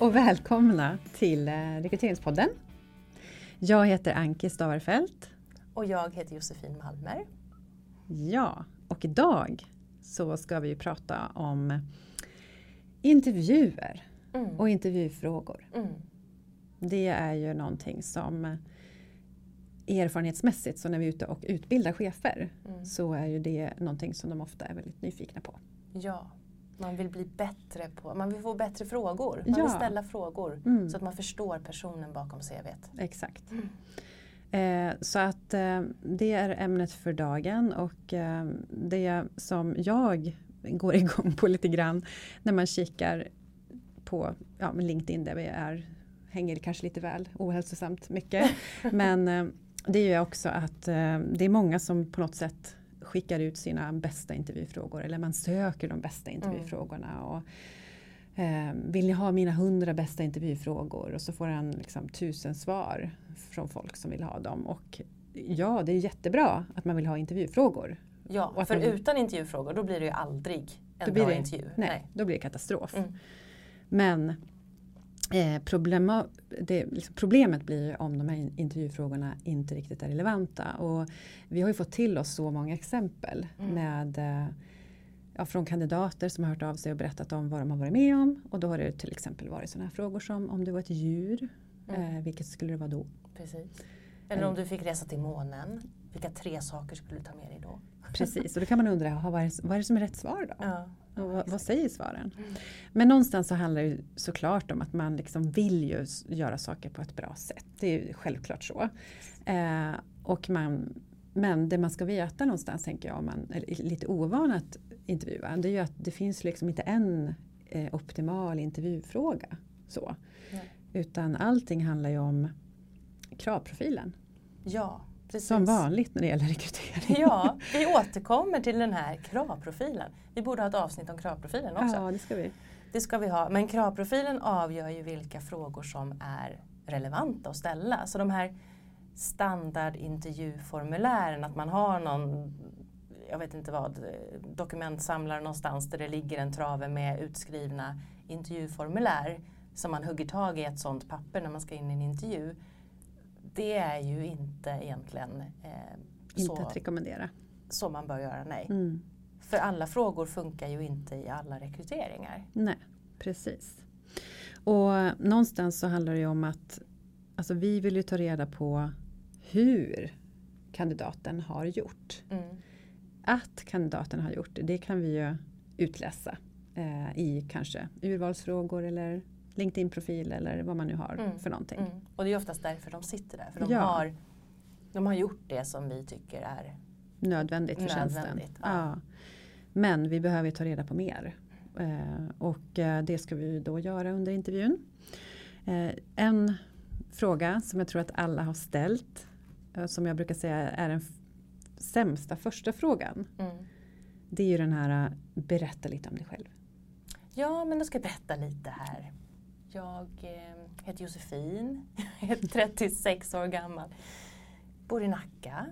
och välkomna till eh, Rekryteringspodden. Jag heter Anki Stavarfelt. Och jag heter Josefin Malmer. Ja, och idag så ska vi prata om intervjuer Mm. och intervjufrågor. Mm. Det är ju någonting som erfarenhetsmässigt, så när vi är ute och utbildar chefer, Mm. så är ju det någonting som de ofta är väldigt nyfikna på. Ja, man vill bli bättre på, man vill få bättre frågor. Man Ja. vill ställa frågor Mm. så att man förstår personen bakom CVt. Exakt. Mm. Eh, så att eh, det är ämnet för dagen och eh, det som jag går igång på lite grann när man kikar på ja, LinkedIn där vi är, hänger kanske lite väl ohälsosamt mycket. Men eh, det är ju också att eh, det är många som på något sätt skickar ut sina bästa intervjufrågor eller man söker de bästa intervjufrågorna. Och, Eh, vill ni ha mina hundra bästa intervjufrågor? Och så får han liksom tusen svar från folk som vill ha dem. Och ja, det är jättebra att man vill ha intervjufrågor. Ja, för man- utan intervjufrågor då blir det ju aldrig en bra det- intervju. Nej, då blir det katastrof. Mm. Men eh, problema, det, liksom, problemet blir om de här in- intervjufrågorna inte riktigt är relevanta. Och vi har ju fått till oss så många exempel Mm. med eh, ja, från kandidater som har hört av sig och berättat om vad de har varit med om. Och då har det till exempel varit sådana här frågor som om du var ett djur, Mm. eh, vilket skulle det vara då? Precis. Eller om du fick resa till månen, vilka tre saker skulle du ta med dig då? Precis, och då kan man undra, "Jaha, vad är, det- vad är det som är rätt svar då? Ja. Och vad, säger svaren? Men någonstans så handlar det såklart om att man liksom vill ju göra saker på ett bra sätt. Det är ju självklart så. Eh, och man, men det man ska veta någonstans tänker jag, om man är lite ovan att intervjua, det är ju att det finns liksom inte en eh, optimal intervjufråga. Så. Nej. Utan allting handlar ju om kravprofilen. Ja, precis. Som vanligt när det gäller rekrytering. Ja, vi återkommer till den här kravprofilen. Vi borde ha ett avsnitt om kravprofilen också. ja, det ska vi. Det ska vi ha, men kravprofilen avgör ju vilka frågor som är relevanta att ställa. Så de här standardintervjuformulären, att man har någon, jag vet inte vad, dokumentsamlare någonstans där det ligger en trave med utskrivna intervjuformulär som man hugger tag i ett sånt papper när man ska in i en intervju. Det är ju inte egentligen eh, Inte så, att rekommendera. så man bör göra, nej. Mm. För alla frågor funkar ju inte i alla rekryteringar. Nej, precis. Och någonstans så handlar det ju om att alltså vi vill ju ta reda på hur kandidaten har gjort. Mm. Att kandidaten har gjort det, det kan vi ju utläsa eh, i kanske urvalsfrågor eller LinkedIn-profil eller vad man nu har Mm, för någonting. Mm. Och det är oftast därför de sitter där. För de, Ja. har, de har gjort det som vi tycker är Nödvändigt för tjänsten. Nödvändigt, Ja. ja. Men vi behöver ta reda på mer. Eh, och eh, det ska vi då göra under intervjun. Eh, en fråga som jag tror att alla har ställt. som jag brukar säga är den sämsta första frågan. mm. Det är ju den här berätta lite om dig själv. Ja, men då ska jag berätta lite här. Jag eh, heter Josefin, jag är 36 år gammal. Bor i Nacka.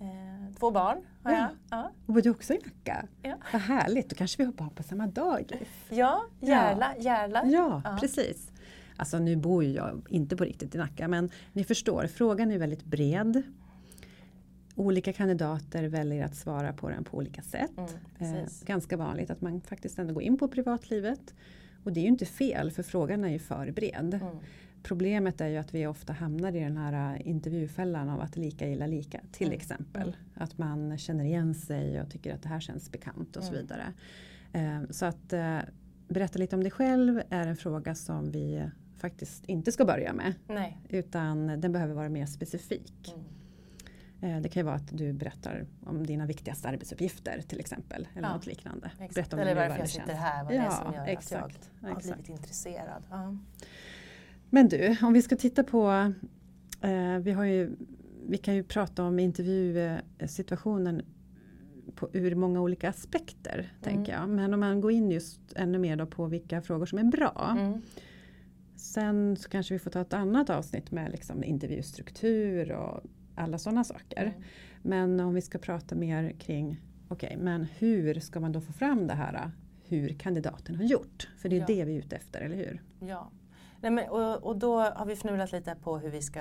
Eh, två barn har Ja. jag. Ja, Och var du också i Nacka? Ja. Vad härligt, då kanske vi hoppar på samma dagis. ja Järla. Järla. Ja, Ja. precis. Alltså nu bor ju jag inte på riktigt i Nacka men ni förstår, frågan är väldigt bred. Olika kandidater väljer att svara på den på olika sätt. Mm, Eh, ganska vanligt att man faktiskt ändå går in på privatlivet. Och det är ju inte fel för frågan är ju för bred. Mm. Problemet är ju att vi ofta hamnar i den här eh, intervjufällan av att lika gilla lika. Till Mm. exempel. Mm. Att man känner igen sig och tycker att det här känns bekant och så Mm. vidare. Eh, så att eh, berätta lite om dig själv är en fråga som vi faktiskt inte ska börja med. Nej. Utan den behöver vara mer specifik. Eh, Det kan ju vara att du berättar om dina viktigaste arbetsuppgifter till exempel. Eller Ja, något liknande. Exakt. Berätta om Eller varför jag sitter här, vad det är Ja, som gör exakt, att jag har exakt. blivit intresserad. Ja. Men du, om vi ska titta på, eh, vi, har ju, vi kan ju prata om intervjusituationen på, ur många olika aspekter. Mm. tänker jag. Men om man går in just ännu mer på vilka frågor som är bra. Mm. Sen så kanske vi får ta ett annat avsnitt med liksom intervjustruktur och alla sådana saker. Mm. Men om vi ska prata mer kring, okej, okay, men hur ska man då få fram det här? Hur kandidaten har gjort? För det är ja. det vi är ute efter, eller hur? Ja, Nej, men, och, och då har vi fnulat lite på hur vi ska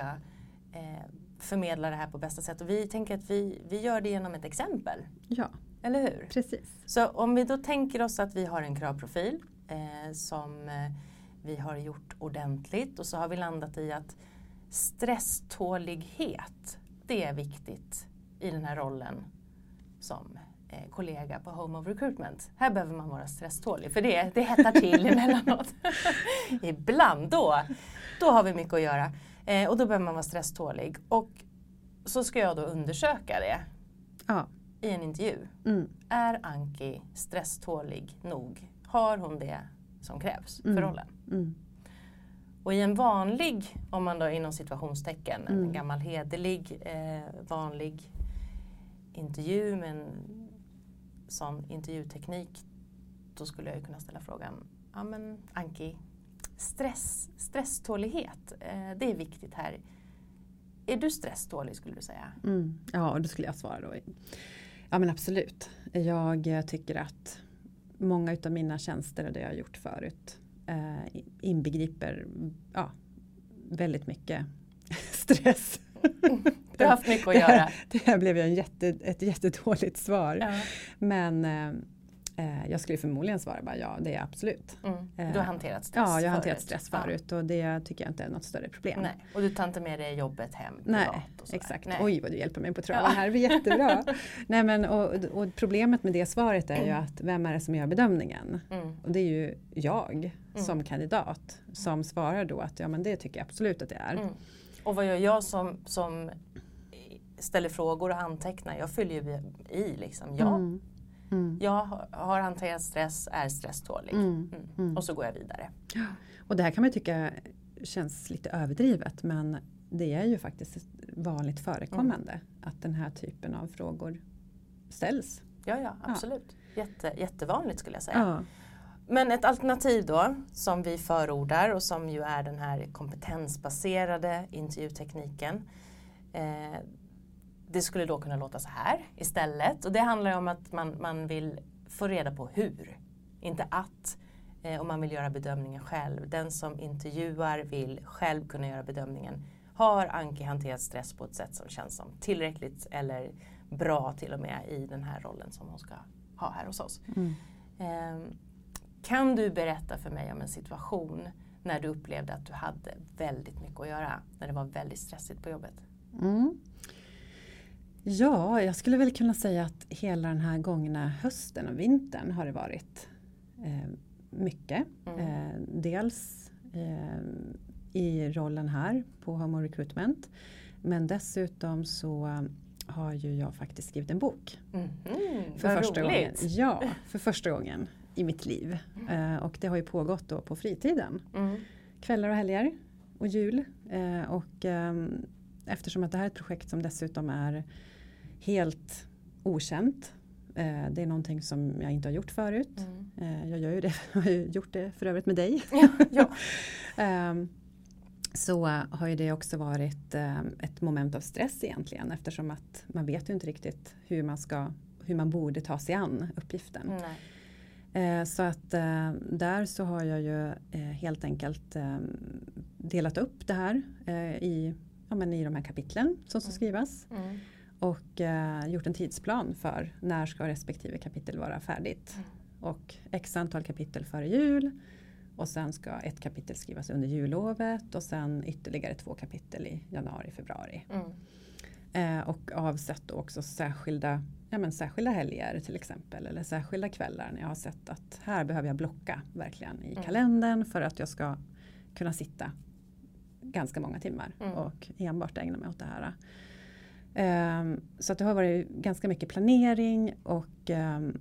eh, förmedla det här på bästa sätt. Och vi tänker att vi, vi gör det genom ett exempel. Ja, eller hur? Precis. Så om vi då tänker oss att vi har en kravprofil eh, som eh, vi har gjort ordentligt och så har vi landat i att stresstålighet, det är viktigt i den här rollen som eh, kollega på Home of Recruitment. Här behöver man vara stresstålig för det, det hettar till emellanåt. Ibland då, då har vi mycket att göra eh, och då behöver man vara stresstålig. Och så ska jag då undersöka det ja. i en intervju. Mm. Är Anki stresstålig nog? Har hon det som krävs för mm. rollen? Mm. Och i en vanlig, om man då inom situationstecken, en mm. gammal hederlig eh, vanlig intervju med en sån intervjuteknik, då skulle jag kunna ställa frågan, ja men Anki, stress, stresstålighet, eh, det är viktigt här. Är du stresstålig skulle du säga? Mm. Ja, och då skulle jag svara då. Ja men absolut. Jag tycker att många utav mina tjänster och det jag har gjort förut eh, inbegriper ja, väldigt mycket stress. Du har haft mycket att göra. Det här blev en jätte, ett jättedåligt svar. Ja. Men eh, eh, jag skulle förmodligen svara bara ja, det är absolut. Mm. Du har eh, hanterat stress Ja, jag har hanterat stress förut ja. och det tycker jag inte är något större problem. Nej. Och du tar inte med dig jobbet hem Nej, exakt. Nej. Oj vad du hjälper mig på traven ja. här, det blir jättebra. Nej, men, och, och, problemet med det svaret är ju mm. att vem är det som gör bedömningen? Mm. Och det är ju jag mm. som kandidat som svarar då att ja men det tycker jag absolut att det är. Mm. Och vad gör jag som, som ställer frågor och antecknar? Jag fyller ju i liksom, ja. Mm. Mm. Jag har hanterat stress, är stresstålig. Mm. mm. Mm. Och så går jag vidare. Och det här kan man tycka känns lite överdrivet men det är ju faktiskt vanligt förekommande mm. att den här typen av frågor ställs. Ja, ja absolut. Ja. Jätte, jättevanligt skulle jag säga. Ja. Men ett alternativ då som vi förordar och som ju är den här kompetensbaserade intervjutekniken. Eh, det skulle då kunna låta så här istället. Och det handlar om att man, man vill få reda på hur, inte att. Eh, om man vill göra bedömningen själv. Den som intervjuar vill själv kunna göra bedömningen. Har Anki hanterat stress på ett sätt som känns som tillräckligt eller bra till och med i den här rollen som hon ska ha här hos oss. Mm. Eh, kan du berätta för mig om en situation när du upplevde att du hade väldigt mycket att göra, när det var väldigt stressigt på jobbet? Mm. Ja, jag skulle väl kunna säga att hela den här gångna hösten och vintern har det varit eh, mycket. Mm. Eh, dels eh, i rollen här på Homo Recruitment. Men dessutom så har ju jag faktiskt skrivit en bok. Mm. för första roligt. gången. Ja, för första gången i mitt liv. Mm. och det har ju pågått då på fritiden. Mm. Kvällar och helger och jul. Eh, och ehm, eftersom att det här är ett projekt som dessutom är helt okänt. Eh, det är någonting som jag inte har gjort förut. Mm. Eh, jag gör ju det, jag har gjort det för övrigt med dig. Ja, ja. Ehm, så har ju det också varit ehm, ett moment av stress egentligen eftersom att man vet ju inte riktigt hur man ska hur man borde ta sig an uppgiften. Eh, så att där så har jag ju helt enkelt delat upp det här i, ja, men i de här kapitlen som ska mm. skrivas. Mm och eh, gjort en tidsplan för när ska respektive kapitel vara färdigt. Mm. Och x antal kapitel före jul och sen ska ett kapitel skrivas under jullovet och sen ytterligare två kapitel i januari, februari. Mm. Eh, och avsett också särskilda, ja, men särskilda helger till exempel eller särskilda kvällar när jag har sett att här behöver jag blocka verkligen i mm. kalendern för att jag ska kunna sitta ganska många timmar mm. och enbart ägna mig åt det här. Um, så att det har varit ganska mycket planering och um,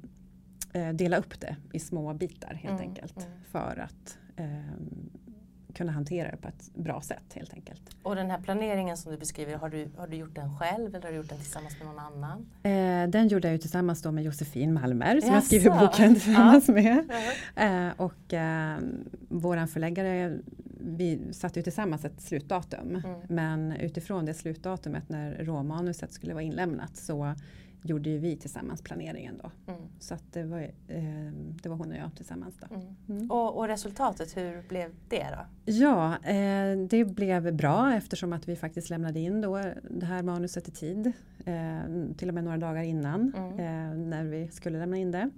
dela upp det i små bitar helt mm, enkelt. Mm. För att um, kunna hantera det på ett bra sätt helt enkelt. Och den här planeringen som du beskriver, har du, har du gjort den själv eller har du gjort den tillsammans med någon annan? Eh, den gjorde jag ju tillsammans med Josefin Malmer som jag Jaså? skriver boken tillsammans Ja. med. Eh, och eh, våran förläggare, vi satte ju tillsammans ett slutdatum. Mm. Men utifrån det slutdatumet när råmanuset skulle vara inlämnat så gjorde ju vi tillsammans planeringen då. Mm. Så att det, var, eh, det var hon och jag tillsammans då. Mm. Mm. Och, och resultatet, hur blev det då? Ja, eh, det blev bra eftersom att vi faktiskt lämnade in då det här manuset i tid. Eh, till och med några dagar innan Mm. eh, när vi skulle lämna in det.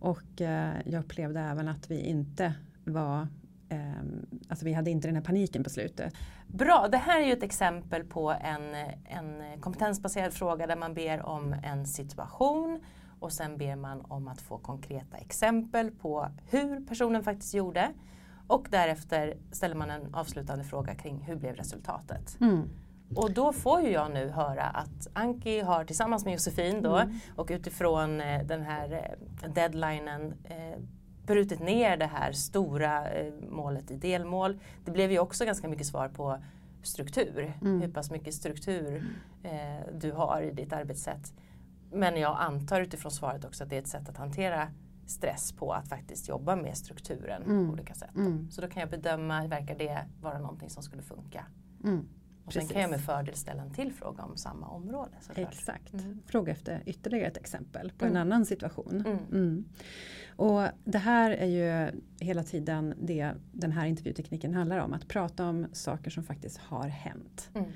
Och eh, jag upplevde även att vi inte var Alltså vi hade inte den här paniken på slutet. Bra, det här är ju ett exempel på en, en kompetensbaserad fråga där man ber om en situation och sen ber man om att få konkreta exempel på hur personen faktiskt gjorde. Och därefter ställer man en avslutande fråga kring hur blev resultatet. Och då får ju jag nu höra att Anki har tillsammans med Josefin då Mm. och utifrån eh, den här eh, deadlinen eh, brutit ner det här stora eh, målet i delmål. Det blev ju också ganska mycket svar på struktur, Mm. hur pass mycket struktur eh, du har i ditt arbetssätt. Men jag antar utifrån svaret också att det är ett sätt att hantera stress på att faktiskt jobba med strukturen Mm. på olika sätt. Mm. Så då kan jag bedöma, verkar det vara någonting som skulle funka? Och sen Precis. kan jag med fördel ställa en till fråga om samma område. Såklart. Exakt. Mm. Fråga efter ytterligare ett exempel på Mm. en annan situation. Mm. Mm. Och det här är ju hela tiden det den här intervjutekniken handlar om. Att prata om saker som faktiskt har hänt. Mm.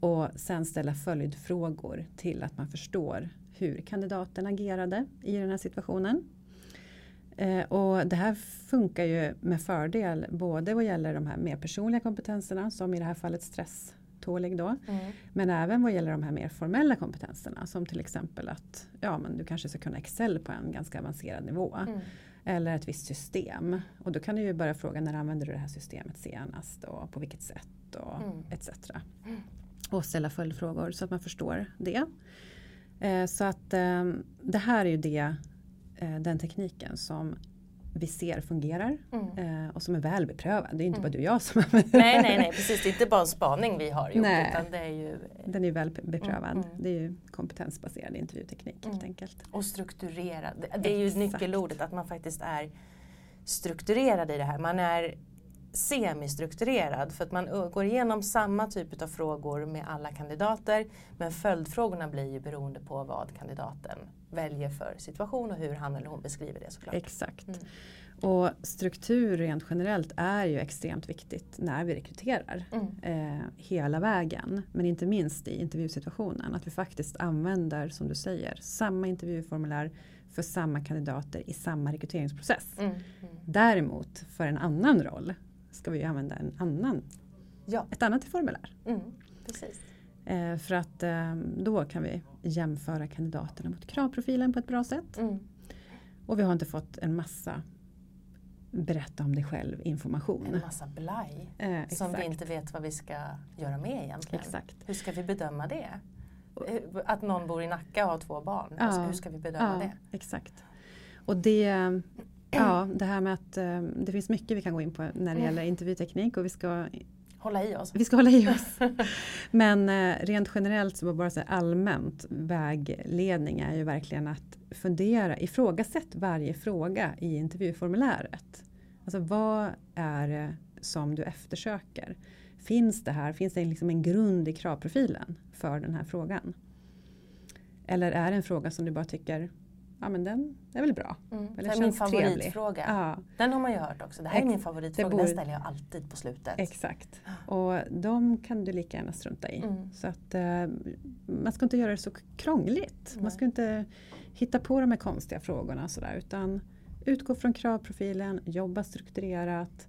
Och sen ställa följdfrågor till att man förstår hur kandidaten agerade i den här situationen. Eh, och det här funkar ju med fördel både vad gäller de här mer personliga kompetenserna som i det här fallet stresstålig då. Mm. Men även vad gäller de här mer formella kompetenserna som till exempel att ja, men du kanske ska kunna Excel på en ganska avancerad nivå. Mm. Eller ett visst system. Och då kan du ju börja fråga när använder du det här systemet senast och på vilket sätt och Mm. etc. Mm. Och ställa följdfrågor så att man förstår det. Eh, så att eh, det här är ju det, eh, den tekniken som vi ser fungerar Mm. eh, och som är väl beprövad. Det är inte Mm. bara du och jag som använder Nej, nej, nej, precis. Det är inte bara en spaning vi har gjort Nej. utan det är ju Den är väl beprövad. Mm, mm. Det är ju kompetensbaserad intervjuteknik helt Mm. enkelt. och strukturerad. Det- Det är ju Exakt. nyckelordet att man faktiskt är strukturerad i det här. Man är semistrukturerad för att man går igenom samma typ av frågor med alla kandidater men följdfrågorna blir ju beroende på vad kandidaten väljer för situation och hur han eller hon beskriver det såklart. Exakt. Mm. Och struktur rent generellt är ju extremt viktigt när vi rekryterar. Mm. Eh, hela vägen. Men inte minst i intervjusituationen. Att vi faktiskt använder, som du säger, samma intervjuformulär för samma kandidater i samma rekryteringsprocess. Mm. Mm. Däremot för en annan roll ska vi använda en annan, Ja, ett annat formulär. mm. precis. Eh, för att eh, då kan vi jämföra kandidaterna mot kravprofilen på ett bra sätt. Mm. Och vi har inte fått en massa berätta om dig själv information. En massa blaj Eh, som vi inte vet vad vi ska göra med egentligen. Exakt. Hur ska vi bedöma det? Att någon bor i Nacka och har två barn, Ja. alltså, hur ska vi bedöma ja, det? Exakt. Och det, ja, det här med att eh, det finns mycket vi kan gå in på när det Mm. gäller intervjuteknik och vi ska, Hålla i oss. vi ska hålla i oss. Men eh, rent generellt så bara så allmänt vägledning är ju verkligen att fundera, ifrågasätt varje fråga i intervjuformuläret. Alltså vad är det som du eftersöker? Finns det här, finns det liksom en grund i kravprofilen för den här frågan? Eller är det en fråga som du bara tycker, ja men den är väl bra. Mm. Det är min favoritfråga. Ja, Den har man ju hört också. Det här är min favoritfråga. det Den ställer jag alltid på slutet. exakt. Och de kan du lika gärna strunta i. Mm. Så att eh, man ska inte göra det så krångligt. Nej. Man ska inte hitta på de här konstiga frågorna sådär. Utan utgå från kravprofilen, jobba strukturerat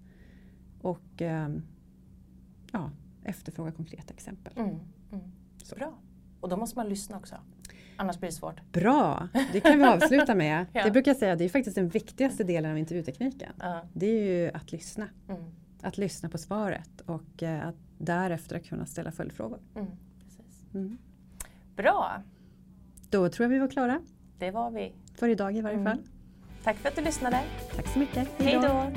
och eh, ja, efterfråga konkreta exempel. Mm. Mm. Så. Bra. Och då måste man lyssna också. Annars blir det svårt. Bra, det kan vi avsluta med. Ja. Det brukar jag säga, det är faktiskt den viktigaste delen av intervjutekniken. Ja. Det är ju att lyssna. Mm. Att lyssna på svaret och eh, att därefter kunna ställa följdfrågor. Mm. Mm. Bra, Då tror jag vi var klara. det var vi. För idag i varje Mm. fall. Tack för att du lyssnade. Tack så mycket. Hej då!